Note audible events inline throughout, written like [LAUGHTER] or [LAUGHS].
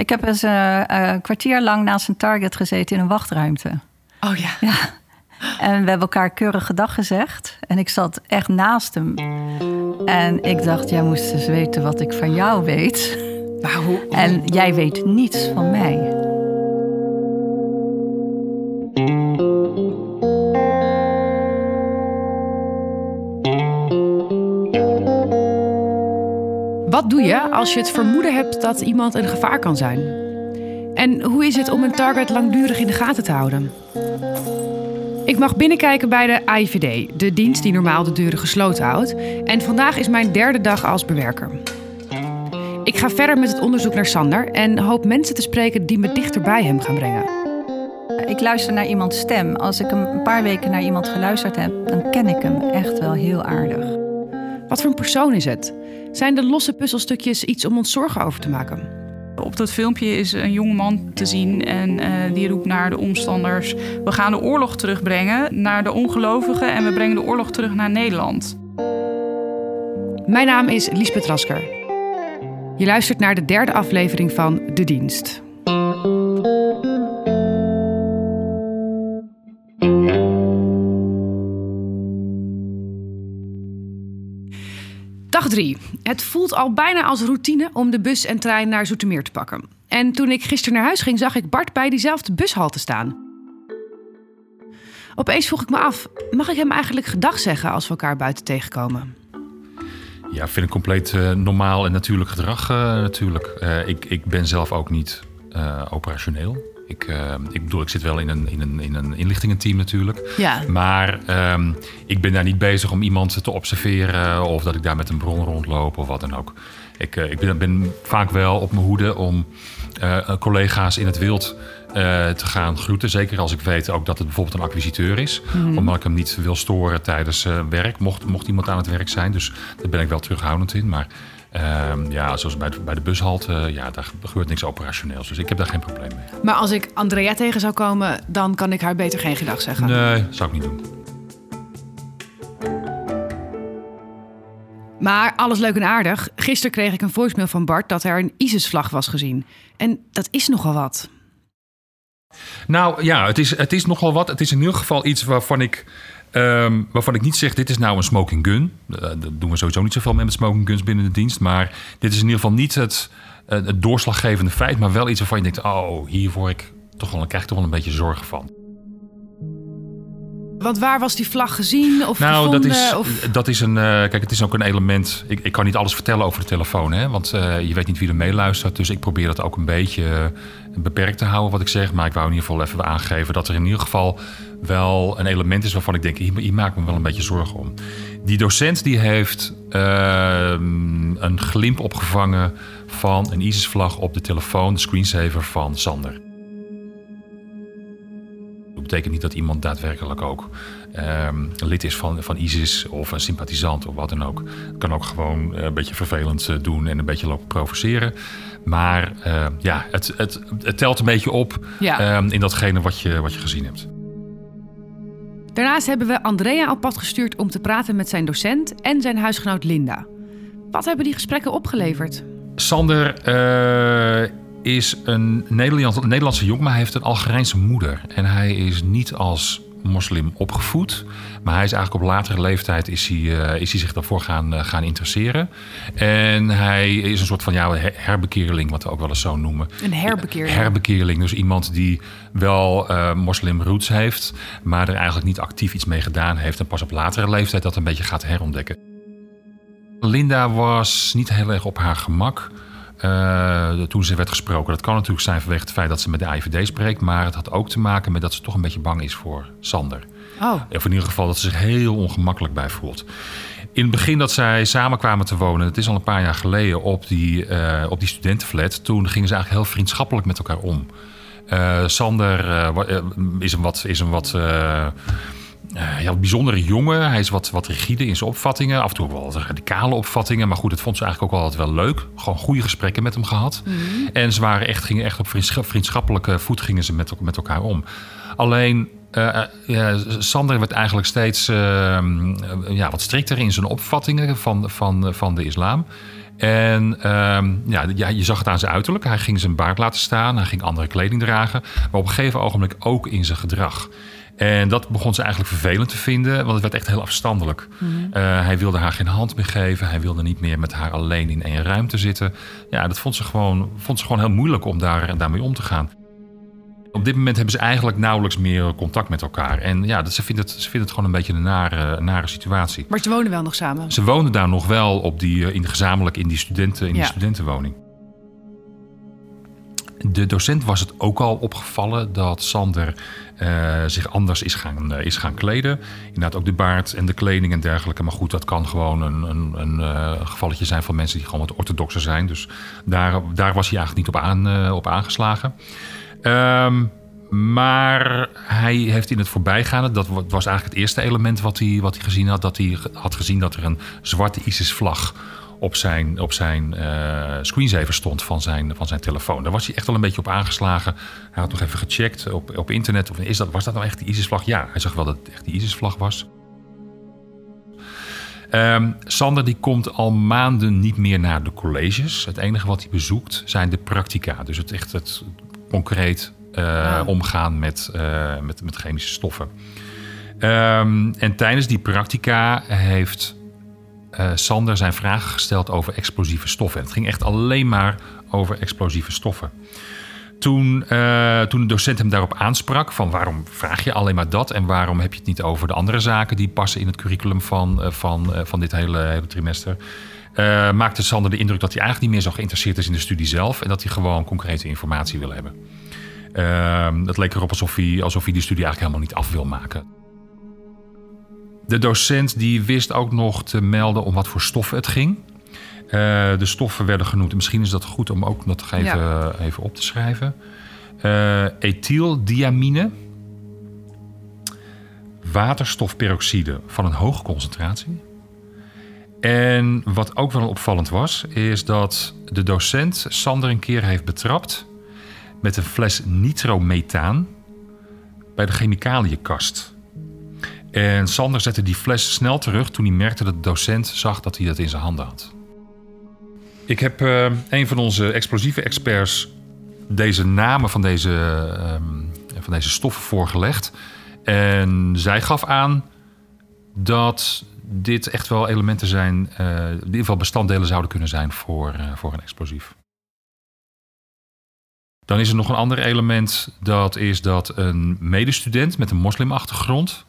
Ik heb eens eh, eh, een kwartier lang naast een target gezeten in een wachtruimte. Oh ja. Ja. En we hebben elkaar keurige dag gezegd. En ik zat echt naast hem. En ik dacht, jij moest eens weten wat ik van jou weet. Maar hoe, En jij weet niets van mij. Wat doe je als je het vermoeden hebt dat iemand een gevaar kan zijn? En hoe is het om een target langdurig in de gaten te houden? Ik mag binnenkijken bij de AIVD, de dienst die normaal de deuren gesloten houdt. En vandaag is mijn derde dag als bewerker. Ik ga verder met het onderzoek naar Sander en hoop mensen te spreken die me dichter bij hem gaan brengen. Ik luister naar iemands stem. Als ik een paar weken naar iemand geluisterd heb, dan ken ik hem echt wel heel aardig. Wat voor een persoon is het? Zijn de losse puzzelstukjes iets om ons zorgen over te maken? Op dat filmpje is een jonge man te zien en eh, die roept naar de omstanders: We gaan de oorlog terugbrengen naar de ongelovigen en we brengen de oorlog terug naar Nederland. Mijn naam is Liesbeth Rasker. Je luistert naar de derde aflevering van De Dienst. Dag 3. Het voelt al bijna als routine om de bus en trein naar Zoetermeer te pakken. En toen ik gisteren naar huis ging, zag ik Bart bij diezelfde bushalte staan. Opeens vroeg ik me af, mag ik hem eigenlijk gedag zeggen als we elkaar buiten tegenkomen? Ja, vind ik compleet eh, normaal en natuurlijk gedrag eh, natuurlijk. Eh, ik, ik ben zelf ook niet operationeel. Ik, eh, ik bedoel, ik zit wel in een, in een, in een inlichtingenteam natuurlijk. Ja. Maar ehm, ik ben daar niet bezig om iemand te observeren... of dat ik daar met een bron rondloop of wat dan ook. Ik, eh, ik ben, ben vaak wel op mijn hoede om eh, collega's in het wild... te gaan groeten. Zeker als ik weet ook dat het bijvoorbeeld een acquisiteur is. Omdat ik hem niet wil storen tijdens werk. Mocht, mocht iemand aan het werk zijn. Dus daar ben ik wel terughoudend in. Maar ehm, ja, zoals bij de, bij de bushalte, ja, daar gebeurt niks operationeels. Dus ik heb daar geen probleem mee. Maar als ik Andrea tegen zou komen, dan kan ik haar beter geen gedag zeggen. Nee, zou ik niet doen. Maar alles leuk en aardig. Gisteren kreeg ik een voicemail van Bart dat er een ISIS-vlag was gezien. En dat is nogal wat. Nou ja, het is, het is nogal wat. Het is in ieder geval iets waarvan ik, ehm, waarvan ik niet zeg: dit is nou een smoking gun. Eh, dat doen we sowieso niet zoveel mee met smoking guns binnen de dienst. Maar dit is in ieder geval niet het, eh, doorslaggevende feit, maar wel iets waarvan je denkt: oh, hier word ik toch wel, krijg ik toch wel een beetje zorgen van. Want waar was die vlag gezien of Nou, gevonden? dat is, of... dat is een. eh, kijk, het is ook een element. Ik, ik kan niet alles vertellen over de telefoon, hè, want eh, je weet niet wie er meeluistert. Dus ik probeer dat ook een beetje eh, beperkt te houden, wat ik zeg. Maar ik wou in ieder geval even aangeven dat er in ieder geval wel een element is waarvan ik denk: hier, hier maak ik me wel een beetje zorgen om. Die docent die heeft ehm, een glimp opgevangen van een ISIS-vlag op de telefoon, de screensaver van Sander. Dat betekent niet dat iemand daadwerkelijk ook ehm, lid is van, van ISIS of een sympathisant of wat dan ook. Het kan ook gewoon eh, een beetje vervelend eh, doen en een beetje lopen provoceren. Maar eh, ja, het, het, het telt een beetje op Ja. ehm, in datgene wat je, wat je gezien hebt. Daarnaast hebben we Andrea op pad gestuurd om te praten met zijn docent en zijn huisgenoot Linda. Wat hebben die gesprekken opgeleverd? Sander is een Nederlands, Nederlandse jongen, maar hij heeft een Algerijnse moeder. En hij is niet als moslim opgevoed. Maar hij is eigenlijk op latere leeftijd is hij, eh, is hij zich daarvoor gaan, eh, gaan interesseren. En hij is een soort van ja, her- herbekeerling, wat we ook wel eens zo noemen. Een herbekeerling. Herbekeerling, dus iemand die wel eh moslim roots heeft, maar er eigenlijk niet actief iets mee gedaan heeft en pas op latere leeftijd dat een beetje gaat herontdekken. Linda was niet heel erg op haar gemak eh, toen ze werd gesproken. Dat kan natuurlijk zijn vanwege het feit dat ze met de IVD spreekt, maar het had ook te maken met dat ze toch een beetje bang is voor Sander. Oh, Of in ieder geval dat ze zich heel ongemakkelijk bij voelt. In het begin dat zij samen kwamen te wonen, het is al een paar jaar geleden, op die, eh, op die studentenflat, toen gingen ze eigenlijk heel vriendschappelijk met elkaar om. Eh, Sander is een wat, is een wat eh, eh, bijzondere jongen. Hij is wat, wat rigide in zijn opvattingen. Af en toe ook wel wat radicale opvattingen. Maar goed, het vond ze eigenlijk ook wel altijd wel leuk. Gewoon goede gesprekken met hem gehad. En ze waren echt, gingen echt op vriendschap- vriendschappelijke voet gingen ze met, met elkaar om. Alleen, eh, eh, ja, Sander werd eigenlijk steeds eh, ja, wat strikter in zijn opvattingen van, van, van de islam. En ehm, ja, ja, je zag het aan zijn uiterlijk. Hij ging zijn baard laten staan, hij ging andere kleding dragen. Maar op een gegeven ogenblik ook in zijn gedrag. En dat begon ze eigenlijk vervelend te vinden, want het werd echt heel afstandelijk. Eh, hij wilde haar geen hand meer geven. Hij wilde niet meer met haar alleen in één ruimte zitten. Ja, dat vond ze gewoon, vond ze gewoon heel moeilijk om daar, daarmee om te gaan. Op dit moment hebben ze eigenlijk nauwelijks meer contact met elkaar. En ja, dat, ze, vindt het, ze vindt het gewoon een beetje een nare, nare situatie. Maar ze wonen wel nog samen. Ze wonen daar nog wel op die, eh, in, gezamenlijk in die, studenten, in Ja. die studentenwoning. De docent was het ook al opgevallen dat Sander eh, zich anders is gaan, eh, is gaan kleden. Inderdaad ook de baard en de kleding en dergelijke. Maar goed, dat kan gewoon een, een, een eh, gevalletje zijn van mensen die gewoon wat orthodoxer zijn. Dus daar, daar was hij eigenlijk niet op, aan, op aangeslagen. Ehm, maar hij heeft in het voorbijgaande, dat wa- was eigenlijk het eerste element wat hij, wat hij gezien had, dat hij had gezien dat er een zwarte ISIS-vlag op zijn, op zijn eh, screensaver stond van zijn, van zijn telefoon. Daar was hij echt wel een beetje op aangeslagen. Hij had nog even gecheckt op, op internet. Of is dat, was dat nou echt die ISIS-vlag? Ja, hij zag wel dat het echt die ISIS-vlag was. Ehm, Sander die komt al maanden niet meer naar de colleges. Het enige wat hij bezoekt zijn de practica. Dus het echt het concreet eh, omgaan met, eh, met, met chemische stoffen. Ehm, en tijdens die practica heeft eh, Sander zijn vragen gesteld over explosieve stoffen. En het ging echt alleen maar over explosieve stoffen. Toen, eh, toen de docent hem daarop aansprak, van waarom vraag je alleen maar dat en waarom heb je het niet over de andere zaken die passen in het curriculum van, eh, van, van dit hele, hele trimester, maakte Sander de indruk dat hij eigenlijk niet meer zo geïnteresseerd is in de studie zelf en dat hij gewoon concrete informatie wil hebben. Ehm, het leek erop alsof hij, alsof hij die studie eigenlijk helemaal niet af wil maken. De docent die wist ook nog te melden om wat voor stoffen het ging. Eh, de stoffen werden genoemd. Misschien is dat goed om ook nog even, even op te schrijven. Eh ethyldiamine. Waterstofperoxide van een hoge concentratie. En wat ook wel opvallend was, is dat de docent Sander een keer heeft betrapt met een fles nitromethaan bij de chemicalienkast. En Sander zette die fles snel terug toen hij merkte dat de docent zag dat hij dat in zijn handen had. Ik heb eh, een van onze explosieve experts deze namen van deze, ehm, van deze stoffen voorgelegd. En zij gaf aan dat dit echt wel elementen zijn, eh, in ieder geval bestanddelen zouden kunnen zijn voor, eh, voor een explosief. Dan is er nog een ander element, dat is dat een medestudent met een moslimachtergrond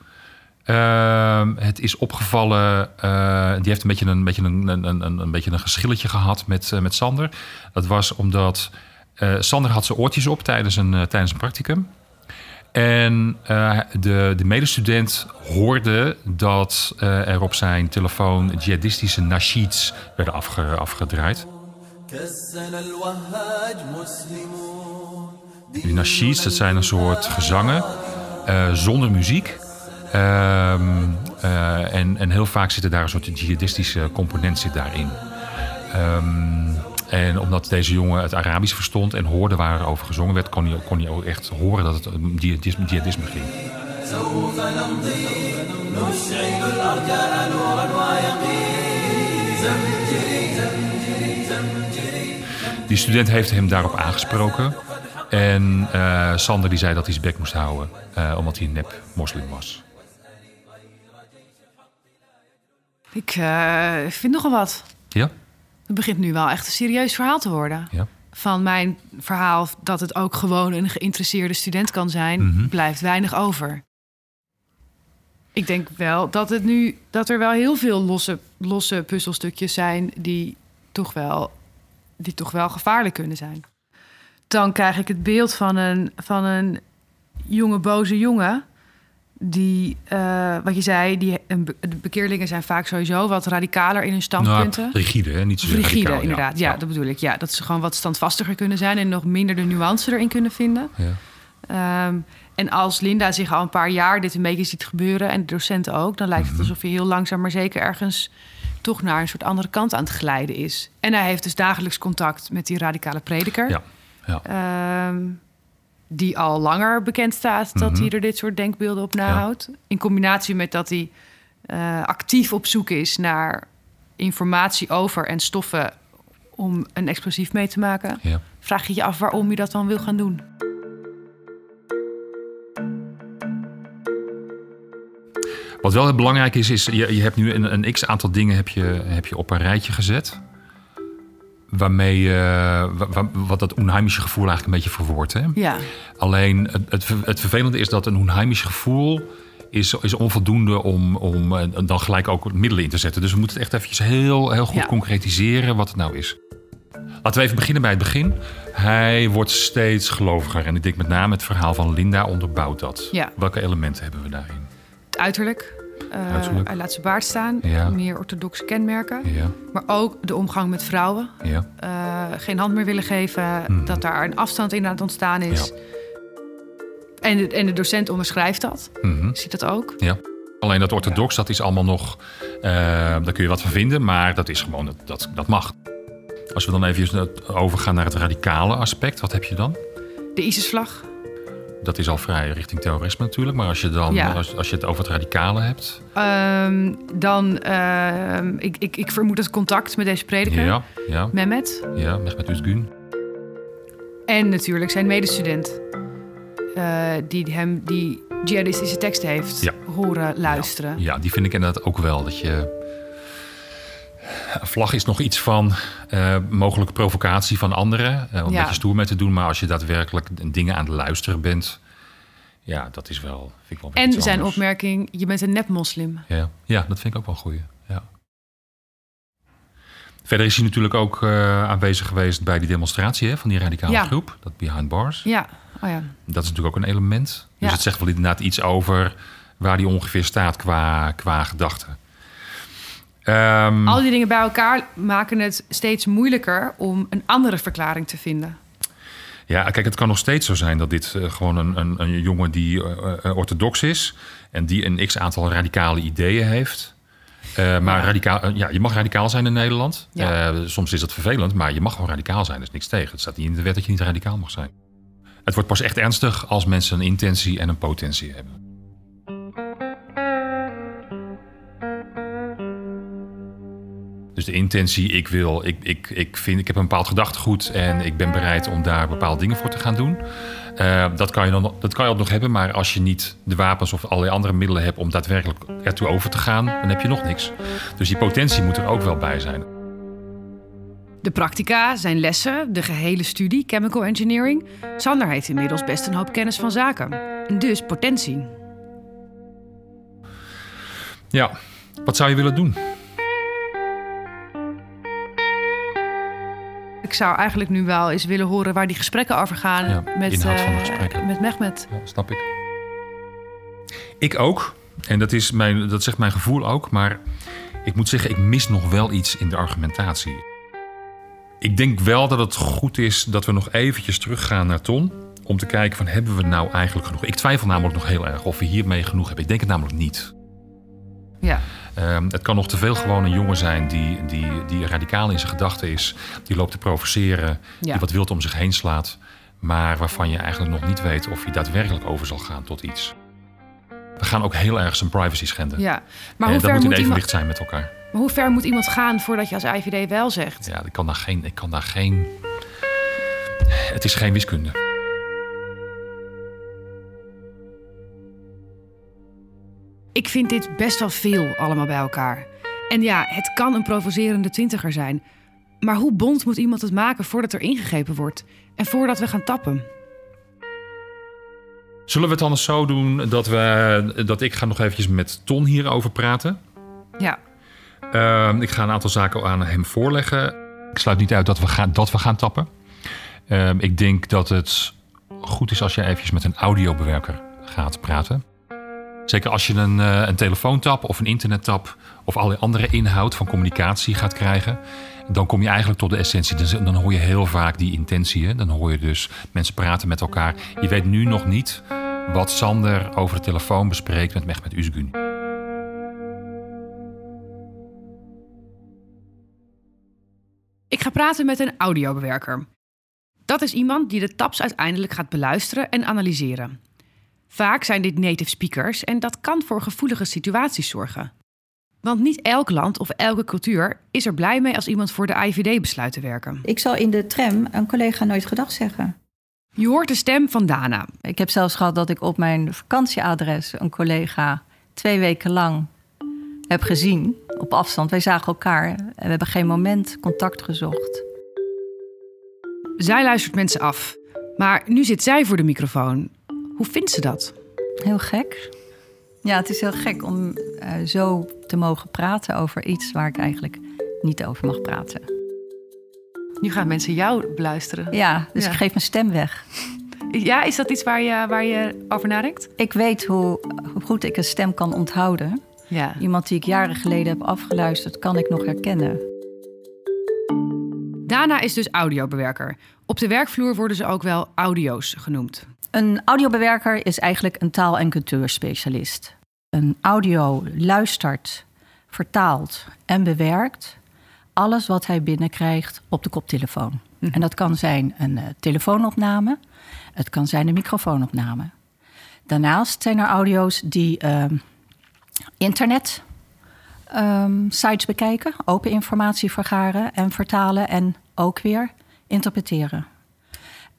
Ehm, het is opgevallen, eh, die heeft een beetje een, beetje een, een, een, beetje een geschilletje gehad met, uh, met Sander. Dat was omdat eh, Sander had zijn oortjes op tijdens een, tijdens een practicum. En de, de medestudent hoorde dat er op zijn telefoon jihadistische nasheeds werden afgedraaid. Die nasheeds, dat zijn een soort gezangen zonder muziek. Ehm, eh, en, en, heel vaak zit er daar een soort jihadistische component zit daarin. Ehm, en omdat deze jongen het Arabisch verstond en hoorde waar er over gezongen werd, kon hij, ook echt horen dat het om jihadisme, ging. Die student heeft hem daarop aangesproken. En eh, Sander die zei dat hij zijn bek moest houden, eh, omdat hij een nep moslim was. Ik eh, vind nogal wat. Ja? Het begint nu wel echt een serieus verhaal te worden. Ja. Van mijn verhaal dat het ook gewoon een geïnteresseerde student kan zijn, blijft weinig over. Ik denk wel dat, het nu, dat er wel heel veel losse, losse puzzelstukjes zijn die toch, wel, die toch wel gevaarlijk kunnen zijn. Dan krijg ik het beeld van een, van een jonge, boze jongen. Die, eh, wat je zei, die, de bekeerlingen zijn vaak sowieso wat radicaler in hun standpunten. Nou, rigide, hè? niet zo Rigide, radicaal, ja. inderdaad. Ja, dat bedoel ik. Ja, dat ze gewoon wat standvastiger kunnen zijn en nog minder de nuance erin kunnen vinden. Ja. Ehm, en als Linda zich al een paar jaar dit een beetje ziet gebeuren en de docenten ook, dan lijkt het Mhm. alsof hij heel langzaam maar zeker ergens toch naar een soort andere kant aan het glijden is. En hij heeft dus dagelijks contact met die radicale prediker. Ja. Ja. Ehm, die al langer bekend staat dat Mhm. hij er dit soort denkbeelden op nahoudt. In combinatie met dat hij eh, actief op zoek is naar informatie over en stoffen om een explosief mee te maken, Ja. vraag je je af waarom je dat dan wil gaan doen. Wat wel heel belangrijk is, is je, je hebt nu een, een x aantal dingen heb je, heb je op een rijtje gezet. Waarmee wa- wat dat onheimische gevoel eigenlijk een beetje verwoordt. Hè? Ja, Alleen het, het, ver- het vervelende is dat een onheimisch gevoel is, is onvoldoende om, om eh, dan gelijk ook middelen in te zetten. Dus we moeten het echt eventjes heel, heel goed Ja. concretiseren wat het nou is. Laten we even beginnen bij het begin. Hij wordt steeds geloviger. En ik denk met name het verhaal van Linda onderbouwt dat. Ja. Welke elementen hebben we daarin? het uiterlijk. Eh, Uiterlijk. Hij laat zijn baard staan, Ja. meer orthodoxe kenmerken. Ja, Maar ook de omgang met vrouwen. ja, Eh, geen hand meer willen geven, Mhm. dat daar een afstand in aan het ontstaan is. En, de, en de docent onderschrijft dat, mhm, ziet dat ook. ja. Alleen dat orthodox, dat is allemaal nog... eh, daar kun je wat van vinden, maar dat is gewoon... Dat, dat, dat mag. Als we dan even overgaan naar het radicale aspect, wat heb je dan? De ISIS-vlag. Dat is al vrij richting terrorisme natuurlijk. Maar als je, dan, Ja. als, als je het over het radicale hebt. Ehm, dan, ehm, ik, ik, ik vermoed het contact met deze prediker, Ja, ja, Mehmet. ja, Mehmet Özgün. En natuurlijk zijn medestudent, eh, die hem die jihadistische teksten heeft Ja. horen luisteren. Ja, die vind ik inderdaad ook wel. Dat je... Een vlag is nog iets van eh, mogelijke provocatie van anderen. eh, om een Ja. beetje stoer mee te doen. Maar als je daadwerkelijk dingen aan het luisteren bent. Ja, dat is wel... Vind ik wel En zijn anders. opmerking, je bent een nepmoslim. Ja. ja, dat vind ik ook wel een goeie. Ja. Verder is hij natuurlijk ook eh, aanwezig geweest bij die demonstratie hè, van die radicale Ja. groep. Dat Behind Bars. Ja, oh ja. Dat is natuurlijk ook een element. Dus Ja. het zegt wel inderdaad iets over waar die ongeveer staat qua, qua gedachten. Ehm, Al die dingen bij elkaar maken het steeds moeilijker om een andere verklaring te vinden. Ja, kijk, het kan nog steeds zo zijn dat dit eh, gewoon een, een, een jongen die eh, eh, orthodox is en die een x aantal radicale ideeën heeft. Maar Ja. radicaal, ja, je mag radicaal zijn in Nederland. Ja. Soms is dat vervelend, maar je mag gewoon radicaal zijn. Er is niks tegen. Het staat niet in de wet dat je niet radicaal mag zijn. Het wordt pas echt ernstig als mensen een intentie en een potentie hebben. Dus de intentie, ik wil, ik, ik, ik vind, ik heb een bepaald gedachtegoed en ik ben bereid om daar bepaalde dingen voor te gaan doen. Eh, dat, kan je dan, dat kan je ook nog hebben, maar als je niet de wapens of allerlei andere middelen hebt om daadwerkelijk ertoe over te gaan, dan heb je nog niks. Dus die potentie moet er ook wel bij zijn. De practica zijn lessen, de gehele studie chemical engineering. Sander heeft inmiddels best een hoop kennis van zaken. En dus potentie. Ja, wat zou je willen doen? Ik zou eigenlijk nu wel eens willen horen waar die gesprekken over gaan Ja, met, inhoud van de eh, gesprekken. met Mehmet. Ja, snap ik. Ik ook. En dat, is mijn, dat zegt mijn gevoel ook. Maar ik moet zeggen, ik mis nog wel iets in de argumentatie. Ik denk wel dat het goed is dat we nog eventjes teruggaan naar Ton. Om te kijken van, hebben we nou eigenlijk genoeg? Ik twijfel namelijk nog heel erg of we hiermee genoeg hebben. Ik denk het namelijk niet. Ja. Ehm, het kan nog te veel gewoon een jongen zijn die, die, die radicaal in zijn gedachten is. Die loopt te provoceren, Ja. die wat wild om zich heen slaat. Maar waarvan je eigenlijk nog niet weet of hij daadwerkelijk over zal gaan tot iets. We gaan ook heel erg zijn privacy schenden. ja. Maar en hoe dat ver, moet in moet evenwicht iemand, zijn met elkaar. maar hoe ver moet iemand gaan voordat je als IVD wel zegt? Ja, ik kan daar geen. Ik kan daar geen het is geen wiskunde. Ik vind dit best wel veel allemaal bij elkaar. En ja, het kan een provocerende twintiger zijn. Maar hoe bond moet iemand het maken voordat er ingegrepen wordt? En voordat we gaan tappen? Zullen we het anders zo doen dat, we, dat ik ga nog eventjes met Ton hierover praten? Ja, Ehm, ik ga een aantal zaken aan hem voorleggen. Ik sluit niet uit dat we gaan, dat we gaan tappen. Ehm, ik denk dat het goed is als je eventjes met een audiobewerker gaat praten. Zeker als je een, eh, een telefoontap of een internettap of allerlei andere inhoud van communicatie gaat krijgen. Dan kom je eigenlijk tot de essentie. Dan, dan hoor je heel vaak die intentie. Dan hoor je dus mensen praten met elkaar. Je weet nu nog niet wat Sander over de telefoon bespreekt met Mehmet Üzgün. ik ga praten met een audiobewerker. Dat is iemand die de taps uiteindelijk gaat beluisteren en analyseren. Vaak zijn dit native speakers en dat kan voor gevoelige situaties zorgen. Want niet elk land of elke cultuur is er blij mee als iemand voor de IVD besluit te werken. Ik zal in de tram een collega nooit gedag zeggen. Je hoort de stem van Dana. Ik heb zelfs gehad dat ik op mijn vakantieadres een collega twee weken lang heb gezien op afstand. Wij zagen elkaar en we hebben geen moment contact gezocht. Zij luistert mensen af. Maar nu zit zij voor de microfoon. Hoe vindt ze dat? Heel gek. Ja, het is heel gek om eh, zo te mogen praten over iets waar ik eigenlijk niet over mag praten. Nu gaan mensen jou beluisteren. Ja, dus Ja. ik geef mijn stem weg. Ja, is dat iets waar je, waar je over nadenkt? Ik weet hoe, hoe goed ik een stem kan onthouden. Ja. Iemand die ik jaren geleden heb afgeluisterd, kan ik nog herkennen. Dana is dus audiobewerker. Op de werkvloer worden ze ook wel audio's genoemd. Een audiobewerker is eigenlijk een taal- en cultuurspecialist. Een audio luistert, vertaalt en bewerkt alles wat hij binnenkrijgt op de koptelefoon. En dat kan zijn een eh, telefoonopname, het kan zijn een microfoonopname. Daarnaast zijn er audio's die ehm, internet ehm, sites bekijken, open informatie vergaren en vertalen en ook weer interpreteren.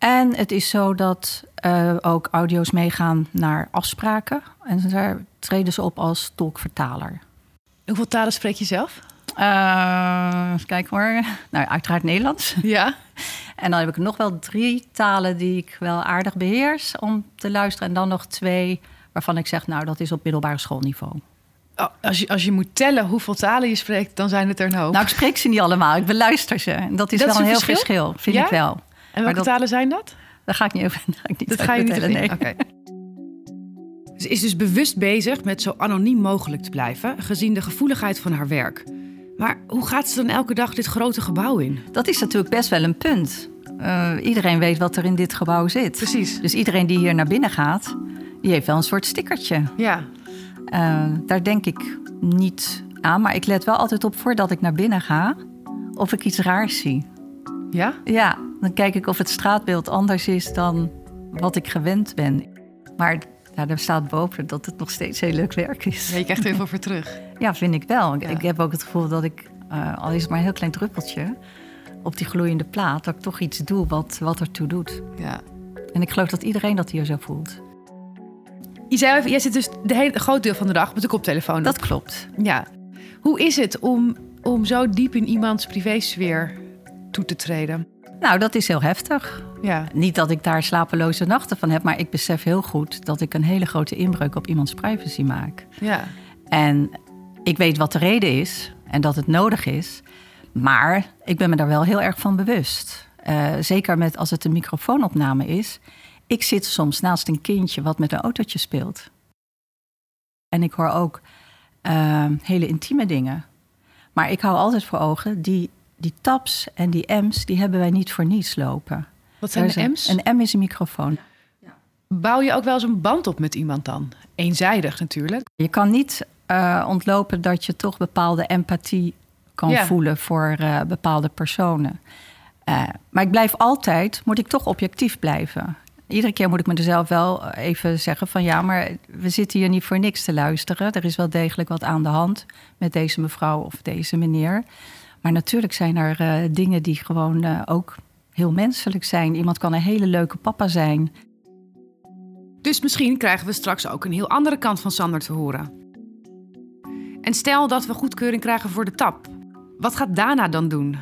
En het is zo dat eh, ook audio's meegaan naar afspraken. En daar treden ze op als tolkvertaler. Hoeveel talen spreek je zelf? Eh, even kijken hoor. Nou, uiteraard Nederlands. Ja. En dan heb ik nog wel drie talen die ik wel aardig beheers om te luisteren. En dan nog twee waarvan ik zeg, nou, dat is op middelbare schoolniveau. Oh, als, je, als je moet tellen hoeveel talen je spreekt, dan zijn het er een hoop. Nou, ik spreek ze niet allemaal, ik beluister ze. En dat is Dat is wel een een heel verschil? verschil, vind Ja? ik wel. En welke dat- talen zijn dat? Daar ga ik niet over. [LAUGHS] Ga ik niet Dat ga je niet vertellen, even nee. Oké. Ze is dus bewust bezig met zo anoniem mogelijk te blijven, gezien de gevoeligheid van haar werk. Maar hoe gaat ze dan elke dag dit grote gebouw in? Dat is natuurlijk best wel een punt. Eh, iedereen weet wat er in dit gebouw zit. Precies. Dus iedereen die hier naar binnen gaat, die heeft wel een soort stickertje. Ja. Eh, daar denk ik niet aan, maar ik let wel altijd op voordat ik naar binnen ga of ik iets raars zie. Ja? Ja, dan kijk ik of het straatbeeld anders is dan wat ik gewend ben. Maar er staat boven dat het nog steeds heel leuk werk is. ja je krijgt er heel veel voor terug. [LAUGHS] Ja, vind ik wel. Ik, Ja. ik heb ook het gevoel dat ik, eh, al is het maar een heel klein druppeltje, op die gloeiende plaat, dat ik toch iets doe wat, wat ertoe doet. Ja. En ik geloof dat iedereen dat hier zo voelt. Je zei even, jij zit dus de hele, groot deel van de dag met de koptelefoon. Dat klopt. Ja. Hoe is het om, om zo diep in iemands privésfeer toe te treden? Nou, dat is heel heftig. Ja. Niet dat ik daar slapeloze nachten van heb, maar ik besef heel goed dat ik een hele grote inbreuk op iemands privacy maak. Ja. En ik weet wat de reden is en dat het nodig is. Maar ik ben me daar wel heel erg van bewust. Eh, zeker met als het een microfoonopname is. Ik zit soms naast een kindje wat met een autootje speelt. En ik hoor ook eh, hele intieme dingen. Maar ik hou altijd voor ogen, die, die taps en die M's, die hebben wij niet voor niets lopen. Wat zijn de M's? Een, een M is een microfoon. Bouw je ook wel eens een band op met iemand dan? Eenzijdig natuurlijk. Je kan niet eh, ontlopen dat je toch bepaalde empathie kan Ja. voelen voor eh, bepaalde personen. Eh, maar ik blijf altijd, moet ik toch objectief blijven. Iedere keer moet ik mezelf wel even zeggen van ja, maar we zitten hier niet voor niks te luisteren. Er is wel degelijk wat aan de hand met deze mevrouw of deze meneer. Maar natuurlijk zijn er eh, dingen die gewoon eh, ook heel menselijk zijn. Iemand kan een hele leuke papa zijn. Dus misschien krijgen we straks ook een heel andere kant van Sander te horen. En stel dat we goedkeuring krijgen voor de tap. Wat gaat Dana dan doen?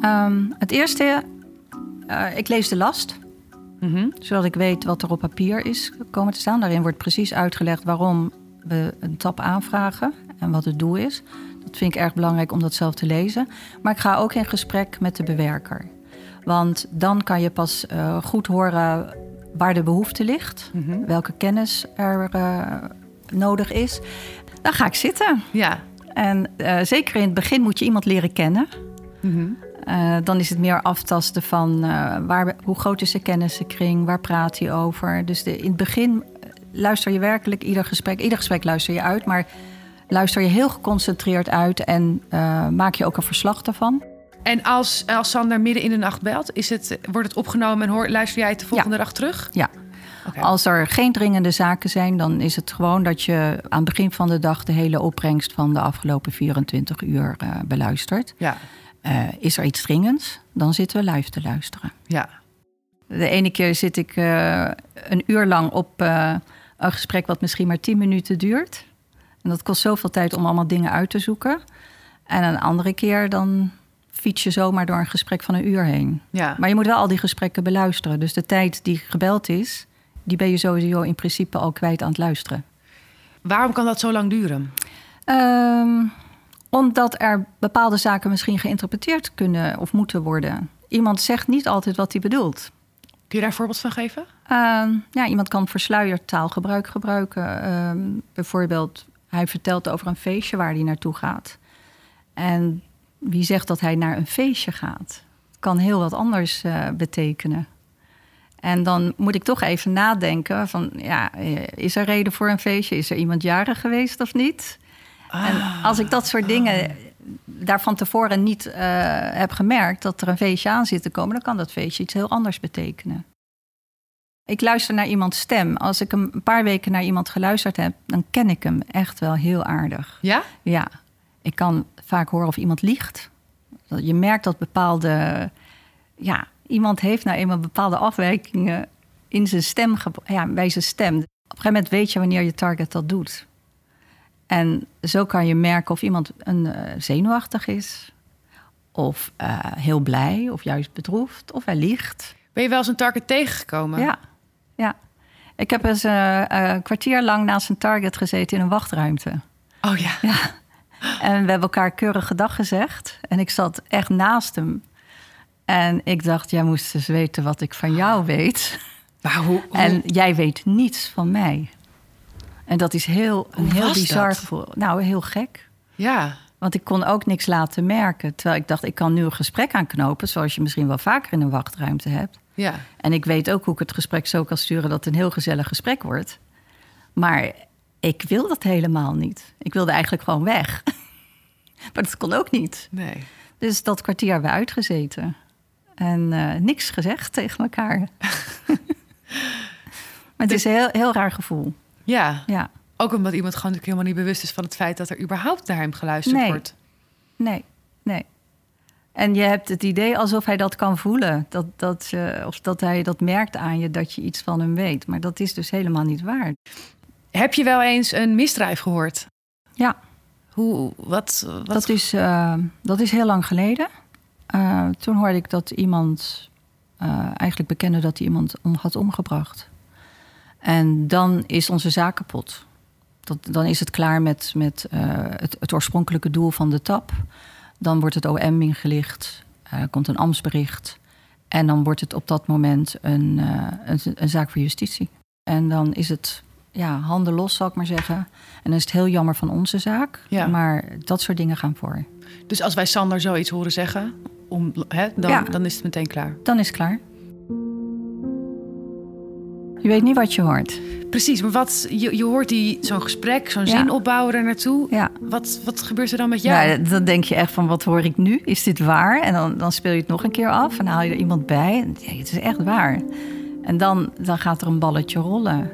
Ehm, het eerste, eh, ik lees de last. Mhm. zodat ik weet wat er op papier is komen te staan. Daarin wordt precies uitgelegd waarom we een tap aanvragen en wat het doel is. Dat vind ik erg belangrijk om dat zelf te lezen. Maar ik ga ook in gesprek met de bewerker. Want dan kan je pas eh, goed horen waar de behoefte ligt, Mhm. welke kennis er eh, nodig is. Dan ga ik zitten. Ja. En eh, zeker in het begin moet je iemand leren kennen. Mhm. Dan is het meer aftasten van waar, hoe groot is de kennissenkring, waar praat hij over. Dus de, in het begin luister je werkelijk ieder gesprek. Ieder gesprek luister je uit, maar luister je heel geconcentreerd uit en eh, maak je ook een verslag daarvan. En als, als Sander midden in de nacht belt, is het, wordt het opgenomen en hoor, luister jij het de volgende dag terug? Oké. Als er geen dringende zaken zijn, dan is het gewoon dat je aan het begin van de dag de hele opbrengst van de afgelopen 24 uur eh, beluistert. Ja, Eh, is er iets dringends, dan zitten we live te luisteren. ja. De ene keer zit ik een uur lang op een gesprek wat misschien maar 10 minuten duurt. En dat kost zoveel tijd om allemaal dingen uit te zoeken. En een andere keer dan fiets je zomaar door een gesprek van een uur heen. ja. Maar je moet wel al die gesprekken beluisteren. Dus de tijd die gebeld is, die ben je sowieso in principe al kwijt aan het luisteren. Waarom kan dat zo lang duren? Ehm, omdat er bepaalde zaken misschien geïnterpreteerd kunnen of moeten worden. Iemand zegt niet altijd wat hij bedoelt. Kun je daar een voorbeeld van geven? Ehm, ja, iemand kan versluierd taalgebruik gebruiken. Ehm, bijvoorbeeld, hij vertelt over een feestje waar hij naartoe gaat. En wie zegt dat hij naar een feestje gaat? Kan heel wat anders eh, betekenen. En dan moet ik toch even nadenken van, ja, eh, is er reden voor een feestje? Is er iemand jarig geweest of niet? En als ik dat soort dingen daar van tevoren niet eh, heb gemerkt... dat er een feestje aan zit te komen... dan kan dat feestje iets heel anders betekenen. Ik luister naar iemands stem. Als ik een paar weken naar iemand geluisterd heb... dan ken ik hem echt wel heel aardig. Ja? Ja, ik kan vaak horen of iemand liegt. Je merkt dat bepaalde... Ja, iemand heeft nou eenmaal bepaalde afwijkingen in zijn stem, ja, bij zijn stem. Op een gegeven moment weet je wanneer je target dat doet. En zo kan je merken of iemand een, eh, zenuwachtig is... of eh, heel blij, of juist bedroefd, of hij liegt. Ben je wel eens een target tegengekomen? Ja. Ik heb eens eh, eh, een kwartier lang naast een target gezeten in een wachtruimte. Oh ja. Ja. En we hebben elkaar keurige dag gezegd. En ik zat echt naast hem. En ik dacht, jij moest eens weten wat ik van jou weet. Maar hoe, hoe- En jij weet niets van mij. En dat is heel, een Hoe heel bizar dat? gevoel. Nou, heel gek. Ja. Want ik kon ook niks laten merken. Terwijl ik dacht, ik kan nu een gesprek aanknopen... zoals je misschien wel vaker in een wachtruimte hebt. Ja. En ik weet ook hoe ik het gesprek zo kan sturen... dat het een heel gezellig gesprek wordt. Maar ik wil dat helemaal niet. Ik wilde eigenlijk gewoon weg. [LAUGHS] maar dat kon ook niet. Nee. Dus dat kwartier hebben we uitgezeten. En eh, niks gezegd tegen elkaar. [LAUGHS] maar het is een heel, heel raar gevoel. Ja. Ja, Ook omdat iemand gewoon natuurlijk helemaal niet bewust is van het feit dat er überhaupt naar hem geluisterd Nee. wordt. nee, nee. En je hebt het idee alsof hij dat kan voelen. Dat, dat, of dat hij dat merkt aan je dat je iets van hem weet. Maar dat is dus helemaal niet waar. Heb je wel eens een misdrijf gehoord? Ja, Hoe, wat, wat dat is, eh, dat is heel lang geleden. Eh, toen hoorde ik dat iemand eh, eigenlijk bekende dat hij iemand om, had omgebracht. En dan is onze zaak kapot. Dat, dan is het klaar met, met het, het oorspronkelijke doel van de tap. Dan wordt het OM ingelicht, er komt een ambtsbericht. En dan wordt het op dat moment een, eh, een, een zaak voor justitie. En dan is het ja, handen los, zal ik maar zeggen. En dan is het heel jammer van onze zaak. Ja. Maar dat soort dingen gaan voor. Dus als wij Sander zoiets horen zeggen, om, hè, dan, Ja. dan is het meteen klaar. Dan is het klaar. Je weet niet wat je hoort. Precies, maar wat, je, je hoort die, zo'n gesprek, zo'n Ja. zin opbouwen daar naartoe. Ja. Wat, wat gebeurt er dan met jou? Ja, dan denk je echt van, wat hoor ik nu? Is dit waar? En dan, dan speel je het nog een keer af en haal je er iemand bij. En je, het is echt waar. En dan, dan gaat er een balletje rollen.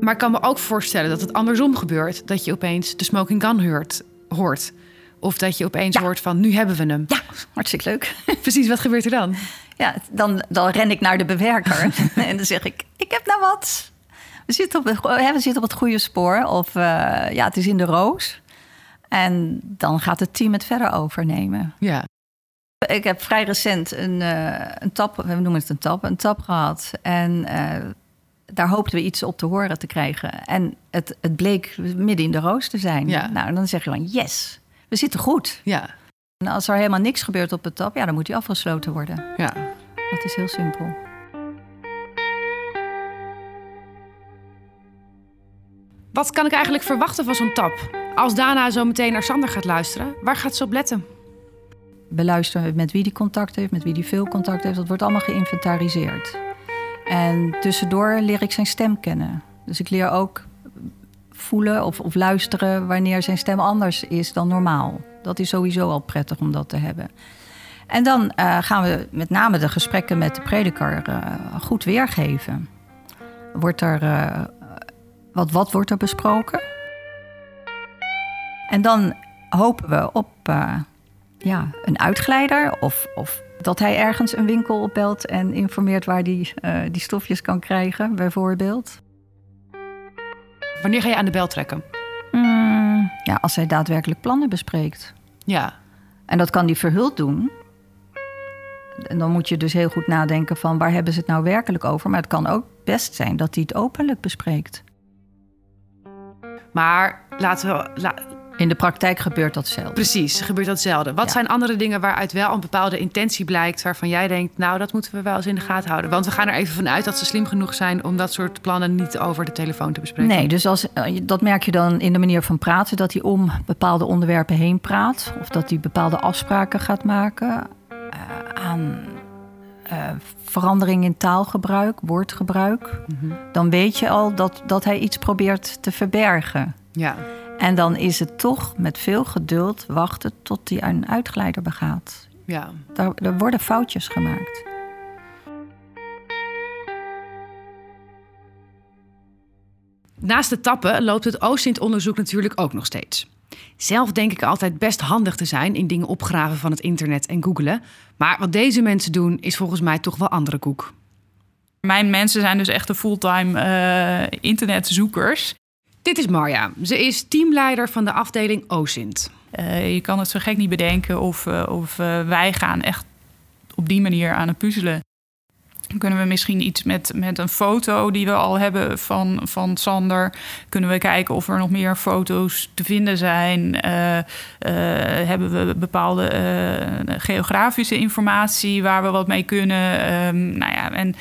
Maar ik kan me ook voorstellen dat het andersom gebeurt. Dat je opeens de smoking gun hoort. hoort. Of dat je opeens Ja. hoort van, nu hebben we hem. Ja, hartstikke leuk. [LAUGHS] Precies, wat gebeurt er dan? Ja, dan, dan ren ik naar de bewerker [LAUGHS] [LAUGHS] en dan zeg ik, ik heb nou wat. We zitten op het, we zitten op het goede spoor of eh, ja, het is in de roos. En dan gaat het team het verder overnemen. Ja. Ik heb vrij recent een, eh, een tap, we noemen het een tap, een tap gehad. En eh, daar hoopten we iets op te horen te krijgen. En het, het bleek midden in de roos te zijn. Ja. Nou, dan zeg je van yes, we zitten goed. Ja. En als er helemaal niks gebeurt op het tap, ja, dan moet die afgesloten worden. Ja. Dat is heel simpel. Wat kan ik eigenlijk verwachten van zo'n tap? Als Dana zo meteen naar Sander gaat luisteren, waar gaat ze op letten? beluisteren met wie die contact heeft, met wie die veel contact heeft. Dat wordt allemaal geïnventariseerd. En tussendoor leer ik zijn stem kennen. Dus ik leer ook of, of luisteren wanneer zijn stem anders is dan normaal. Dat is sowieso al prettig om dat te hebben. En dan eh, gaan we met name de gesprekken met de prediker eh, goed weergeven. Wordt er, eh, wat, wat wordt er besproken? En dan hopen we op ja, een uitglijder of, of dat hij ergens een winkel opbelt en informeert waar die, eh, die stofjes kan krijgen, bijvoorbeeld. Wanneer ga je aan de bel trekken? Mm, ja, als hij daadwerkelijk plannen bespreekt. Ja. En dat kan hij verhuld doen. En dan moet je dus heel goed nadenken van waar hebben ze het nou werkelijk over. Maar het kan ook best zijn dat hij het openlijk bespreekt. Maar laten we... la- In de praktijk gebeurt dat zelf. Precies, gebeurt dat zelden. Wat Ja. zijn andere dingen waaruit wel een bepaalde intentie blijkt... waarvan jij denkt, nou, dat moeten we wel eens in de gaten houden? Want we gaan er even vanuit dat ze slim genoeg zijn... om dat soort plannen niet over de telefoon te bespreken. Nee, dus als, eh, dat merk je dan in de manier van praten, dat hij om bepaalde onderwerpen heen praat. Of dat hij bepaalde afspraken gaat maken eh, aan eh, verandering in taalgebruik, woordgebruik. Dan weet je al dat, dat hij iets probeert te verbergen. Ja. En dan is het toch met veel geduld wachten tot hij een uitglijder begaat. ja. Daar, er worden foutjes gemaakt. Naast de tappen loopt het OSINT-onderzoek natuurlijk ook nog steeds. Zelf denk ik altijd best handig te zijn in dingen opgraven van het internet en googelen. Maar wat deze mensen doen is volgens mij toch wel andere koek. Mijn mensen zijn dus echt de fulltime eh, internetzoekers. Dit is Marja. Ze is teamleider van de afdeling OSINT. Eh, je kan het zo gek niet bedenken of, eh, of eh, wij gaan echt op die manier aan het puzzelen. Kunnen we misschien iets met, met een foto die we al hebben van, van Sander. Kunnen we kijken of er nog meer foto's te vinden zijn. Eh, eh, hebben we bepaalde eh, geografische informatie waar we wat mee kunnen. Ehm, nou ja, en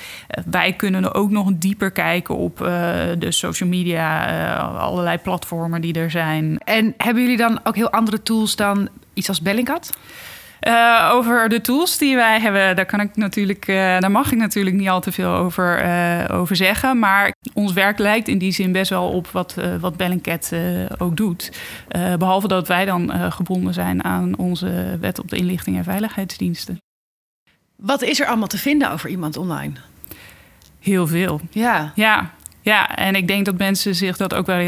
wij kunnen ook nog dieper kijken op de social media, allerlei platformen die er zijn. En hebben jullie dan ook heel andere tools dan iets als Bellingcat? Eh, over de tools die wij hebben, daar, kan ik natuurlijk, eh, daar mag ik natuurlijk niet al te veel over, eh, over zeggen. Maar ons werk lijkt in die zin best wel op wat, wat Bellingcat ook doet. Eh, behalve dat wij dan gebonden zijn aan onze wet op de inlichting en veiligheidsdiensten. Wat is er allemaal te vinden over iemand online? Heel veel. Ja. Ja, ja, en ik denk dat mensen zich dat ook wel,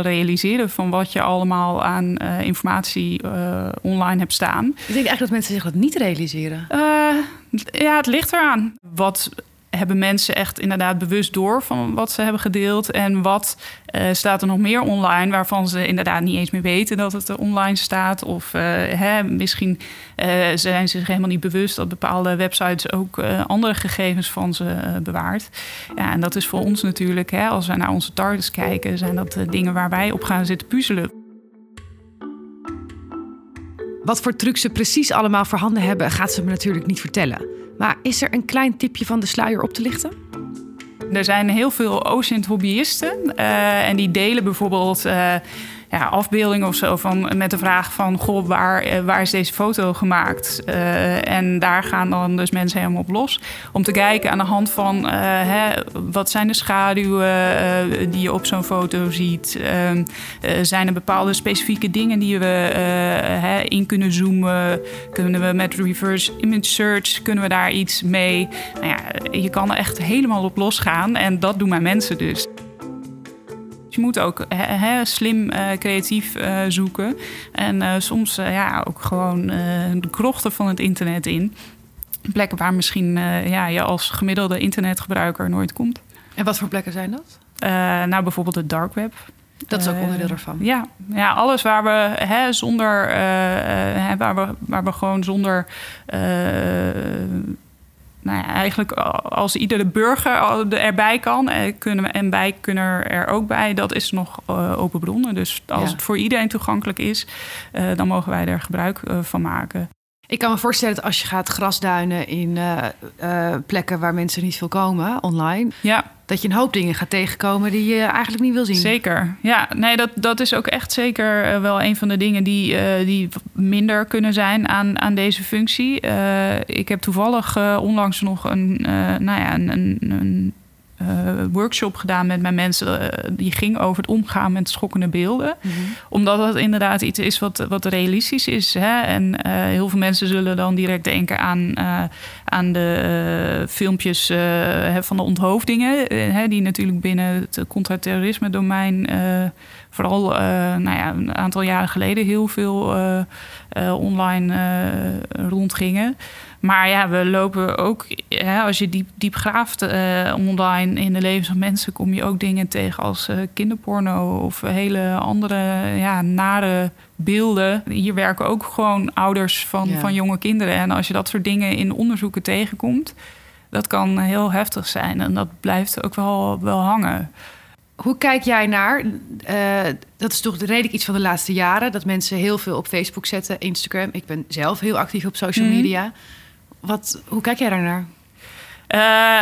realiseren van wat je allemaal aan eh, informatie eh, online hebt staan. Ik denk eigenlijk dat mensen zich dat niet realiseren. Eh, ja, het ligt eraan. Wat hebben mensen echt inderdaad bewust door van wat ze hebben gedeeld? En wat eh, staat er nog meer online waarvan ze inderdaad niet eens meer weten dat het er online staat? Of eh, hè, misschien eh, zijn ze zich helemaal niet bewust dat bepaalde websites ook andere gegevens van ze bewaart. Ja, en dat is voor ons natuurlijk, hè, als wij naar onze targets kijken, zijn dat dingen waar wij op gaan zitten puzzelen. Wat voor trucs ze precies allemaal voorhanden hebben, gaat ze me natuurlijk niet vertellen. Maar is er een klein tipje van de sluier op te lichten? Er zijn heel veel OSINT-hobbyisten. eh, en die delen bijvoorbeeld eh, ja, afbeeldingen of zo van, met de vraag van... Goh, waar, eh, waar is deze foto gemaakt? Eh, en daar gaan dan dus mensen helemaal op los. Om te kijken aan de hand van... eh, hè, wat zijn de schaduwen die je op zo'n foto ziet? Ehm, eh, zijn er bepaalde specifieke dingen die we hè, in kunnen zoomen? Kunnen we met reverse image search, kunnen we daar iets mee? Nou ja, je kan er echt helemaal op losgaan en dat doen mijn mensen dus. Je moet ook slim, eh, creatief eh, zoeken. En eh, soms ja, ook gewoon de krochten van het internet in. Plekken waar misschien ja, je als gemiddelde internetgebruiker nooit komt. En wat voor plekken zijn dat? Nou, bijvoorbeeld het dark web. Dat is ook onderdeel daarvan. Ja, ja alles waar we hè, zonder, hè, waar, we, waar we gewoon zonder, nou ja, eigenlijk als iedere burger erbij kan, eh, kunnen we en wij kunnen er ook bij, dat is nog eh, open bronnen. Dus als Ja. het voor iedereen toegankelijk is, eh, dan mogen wij er gebruik van maken. Ik kan me voorstellen dat als je gaat grasduinen in eh, eh, plekken waar mensen niet veel komen, online, Ja, dat je een hoop dingen gaat tegenkomen die je eigenlijk niet wil zien. Zeker. Ja, nee, dat, dat is ook echt zeker eh, wel een van de dingen die, die minder kunnen zijn aan, aan deze functie. Ik heb toevallig onlangs nog een, nou ja, een, een, een workshop gedaan met mijn mensen. eh, die ging over het omgaan met schokkende beelden. Omdat dat inderdaad iets is wat, wat realistisch is. Hè? En eh, heel veel mensen zullen dan direct denken aan, aan de filmpjes van de onthoofdingen. hè, die natuurlijk binnen het contra-terrorisme domein... vooral nou ja, een aantal jaren geleden heel veel online rondgingen. Maar ja, we lopen ook, hè, als je diep, diep graaft eh, online in de levens van mensen, kom je ook dingen tegen als eh, kinderporno of hele andere ja, nare beelden. Hier werken ook gewoon ouders van, Ja. van jonge kinderen. En als je dat soort dingen in onderzoeken tegenkomt, dat kan heel heftig zijn. En dat blijft ook wel, wel hangen. Hoe kijk jij naar, eh, dat is toch redelijk iets van de laatste jaren... dat mensen heel veel op Facebook zetten, Instagram. Ik ben zelf heel actief op social Mhm. media. Wat, hoe kijk jij daarnaar? Eh,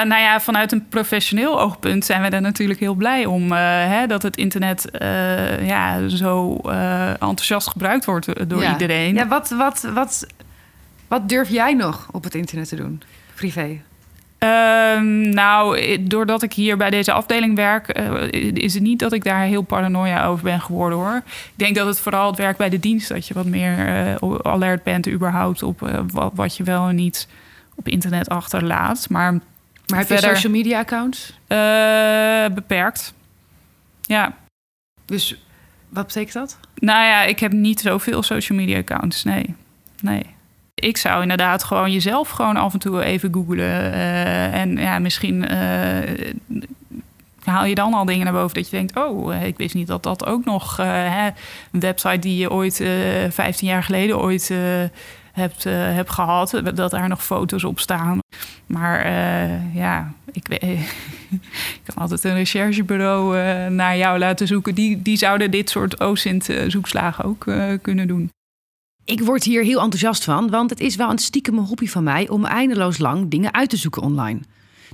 nou ja, vanuit een professioneel oogpunt zijn we er natuurlijk heel blij om. eh, hè, dat het internet eh, ja, zo enthousiast gebruikt wordt door Ja. iedereen. Ja, wat, wat, wat, wat durf jij nog op het internet te doen, privé? Ehm, nou, doordat ik hier bij deze afdeling werk, eh, is het niet dat ik daar heel paranoia over ben geworden hoor. Ik denk dat het vooral het werk bij de dienst, dat je wat meer eh, alert bent überhaupt op eh, wat, wat je wel en niet op internet achterlaat. Maar Maar heb je Verder- social media accounts? beperkt. Ja, Dus wat betekent dat? Nou ja, ik heb niet zoveel social media accounts. Nee. Nee. Ik zou inderdaad gewoon jezelf gewoon af en toe even googlen. eh, en ja, misschien eh, haal je dan al dingen naar boven dat je denkt... oh, eh, ik wist niet dat dat ook nog... hè, een website die je ooit eh 15 jaar geleden ooit hebt, hebt gehad... dat daar nog foto's op staan. Maar ja, [LAUGHS] ik, kan altijd een recherchebureau naar jou laten zoeken. Die, die zouden dit soort OSINT-zoekslagen ook kunnen doen. Ik word hier heel enthousiast van, want het is wel een stiekeme hobby van mij om eindeloos lang dingen uit te zoeken online.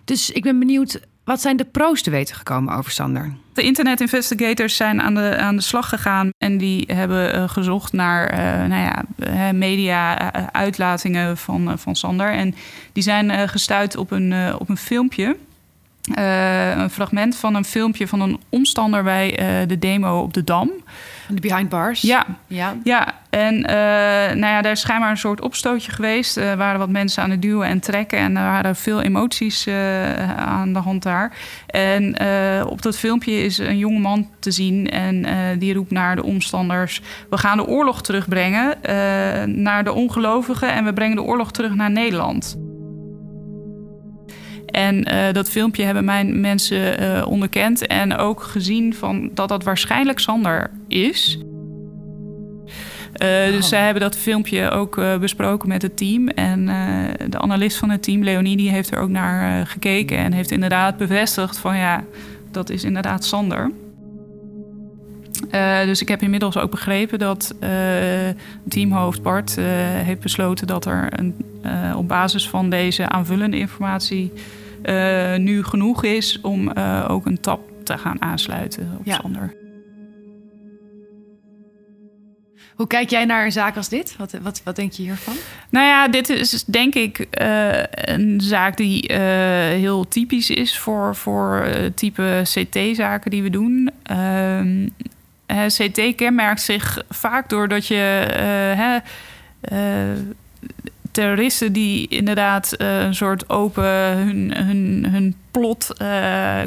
Dus ik ben benieuwd, wat zijn de pro's te weten gekomen over Sander? De internet investigators zijn aan de, aan de slag gegaan en die hebben eh, gezocht naar eh, nou ja, eh, media-uitlatingen van, van Sander. En die zijn gestuurd op een, op een filmpje. Een fragment van een filmpje van een omstander bij de demo op de Dam. De behind bars? Ja, ja. ja, en eh, nou ja, daar is schijnbaar een soort opstootje geweest. Er waren wat mensen aan het duwen en trekken. En er waren veel emoties eh, aan de hand daar. En eh, op dat filmpje is een jonge man te zien. En eh, die roept naar de omstanders... we gaan de oorlog terugbrengen eh, naar de ongelovigen... en we brengen de oorlog terug naar Nederland. En eh, dat filmpje hebben mijn mensen eh, onderkend en ook gezien van dat dat waarschijnlijk Sander is. Eh, Dus zij hebben dat filmpje ook eh, besproken met het team. En eh, de analist van het team, Leonie, die heeft er ook naar gekeken en heeft inderdaad bevestigd van ja, dat is inderdaad Sander. Dus ik heb inmiddels ook begrepen dat teamhoofd Bart heeft besloten dat er een, op basis van deze aanvullende informatie nu genoeg is om ook een tap te gaan aansluiten op Ja. Sander. Hoe kijk jij naar een zaak als dit? Wat, wat, wat denk je hiervan? Nou ja, dit is denk ik eh, een zaak die eh, heel typisch is voor, voor eh, type CT-zaken die we doen. Ehm, eh, CT kenmerkt zich vaak doordat je hè, terroristen die inderdaad een soort open hun, hun, hun plot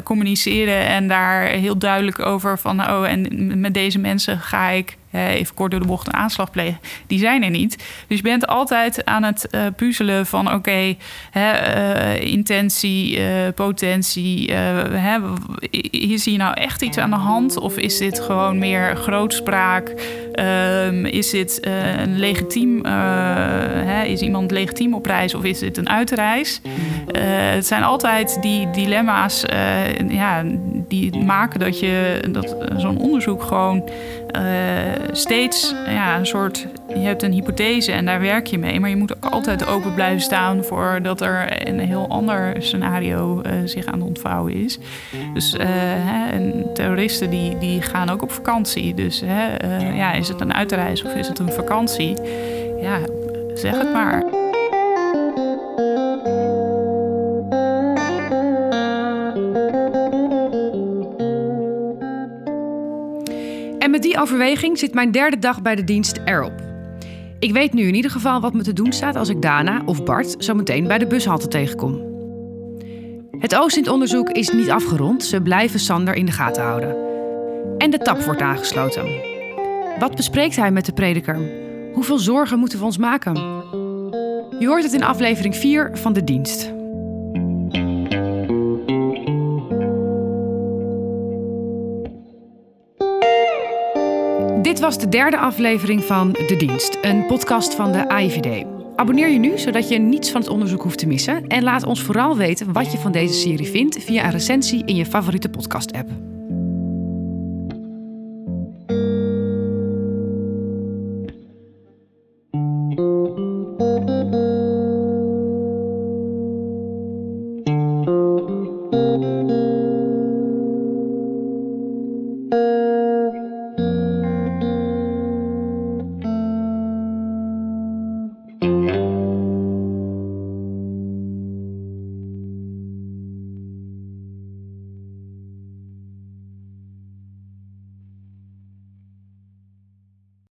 communiceren en daar heel duidelijk over van oh en met deze mensen ga ik even kort door de bocht een aanslag plegen. Die zijn er niet. Dus je bent altijd aan het eh, puzzelen van oké, eh, intentie, eh, potentie. hè, hier zie je nou echt iets aan de hand of is dit gewoon meer grootspraak? Ehm, is dit eh, een legitiem, eh, hè, is iemand legitiem op reis of is dit een uitreis? Eh, het zijn altijd die dilemma's ja, die maken dat je dat zo'n onderzoek gewoon steeds ja, een soort. Je hebt een hypothese en daar werk je mee, maar je moet ook altijd open blijven staan voor dat er een heel ander scenario eh, zich aan het ontvouwen is. Dus eh, hè, en terroristen die, die gaan ook op vakantie. Dus hè, eh, ja, is het een uitreis of is het een vakantie? Ja, zeg het maar. En met die overweging zit mijn derde dag bij de dienst erop. Ik weet nu in ieder geval wat me te doen staat als ik Dana of Bart zo meteen bij de bushalte tegenkom. Het OSINT-onderzoek is niet afgerond. Ze blijven Sander in de gaten houden. En de tap wordt aangesloten. Wat bespreekt hij met de prediker? Hoeveel zorgen moeten we ons maken? Je hoort het in aflevering 4 van De Dienst. Dit was de derde aflevering van De Dienst, een podcast van de AIVD. Abonneer je nu, zodat je niets van het onderzoek hoeft te missen. En laat ons vooral weten wat je van deze serie vindt via een recensie in je favoriete podcast-app.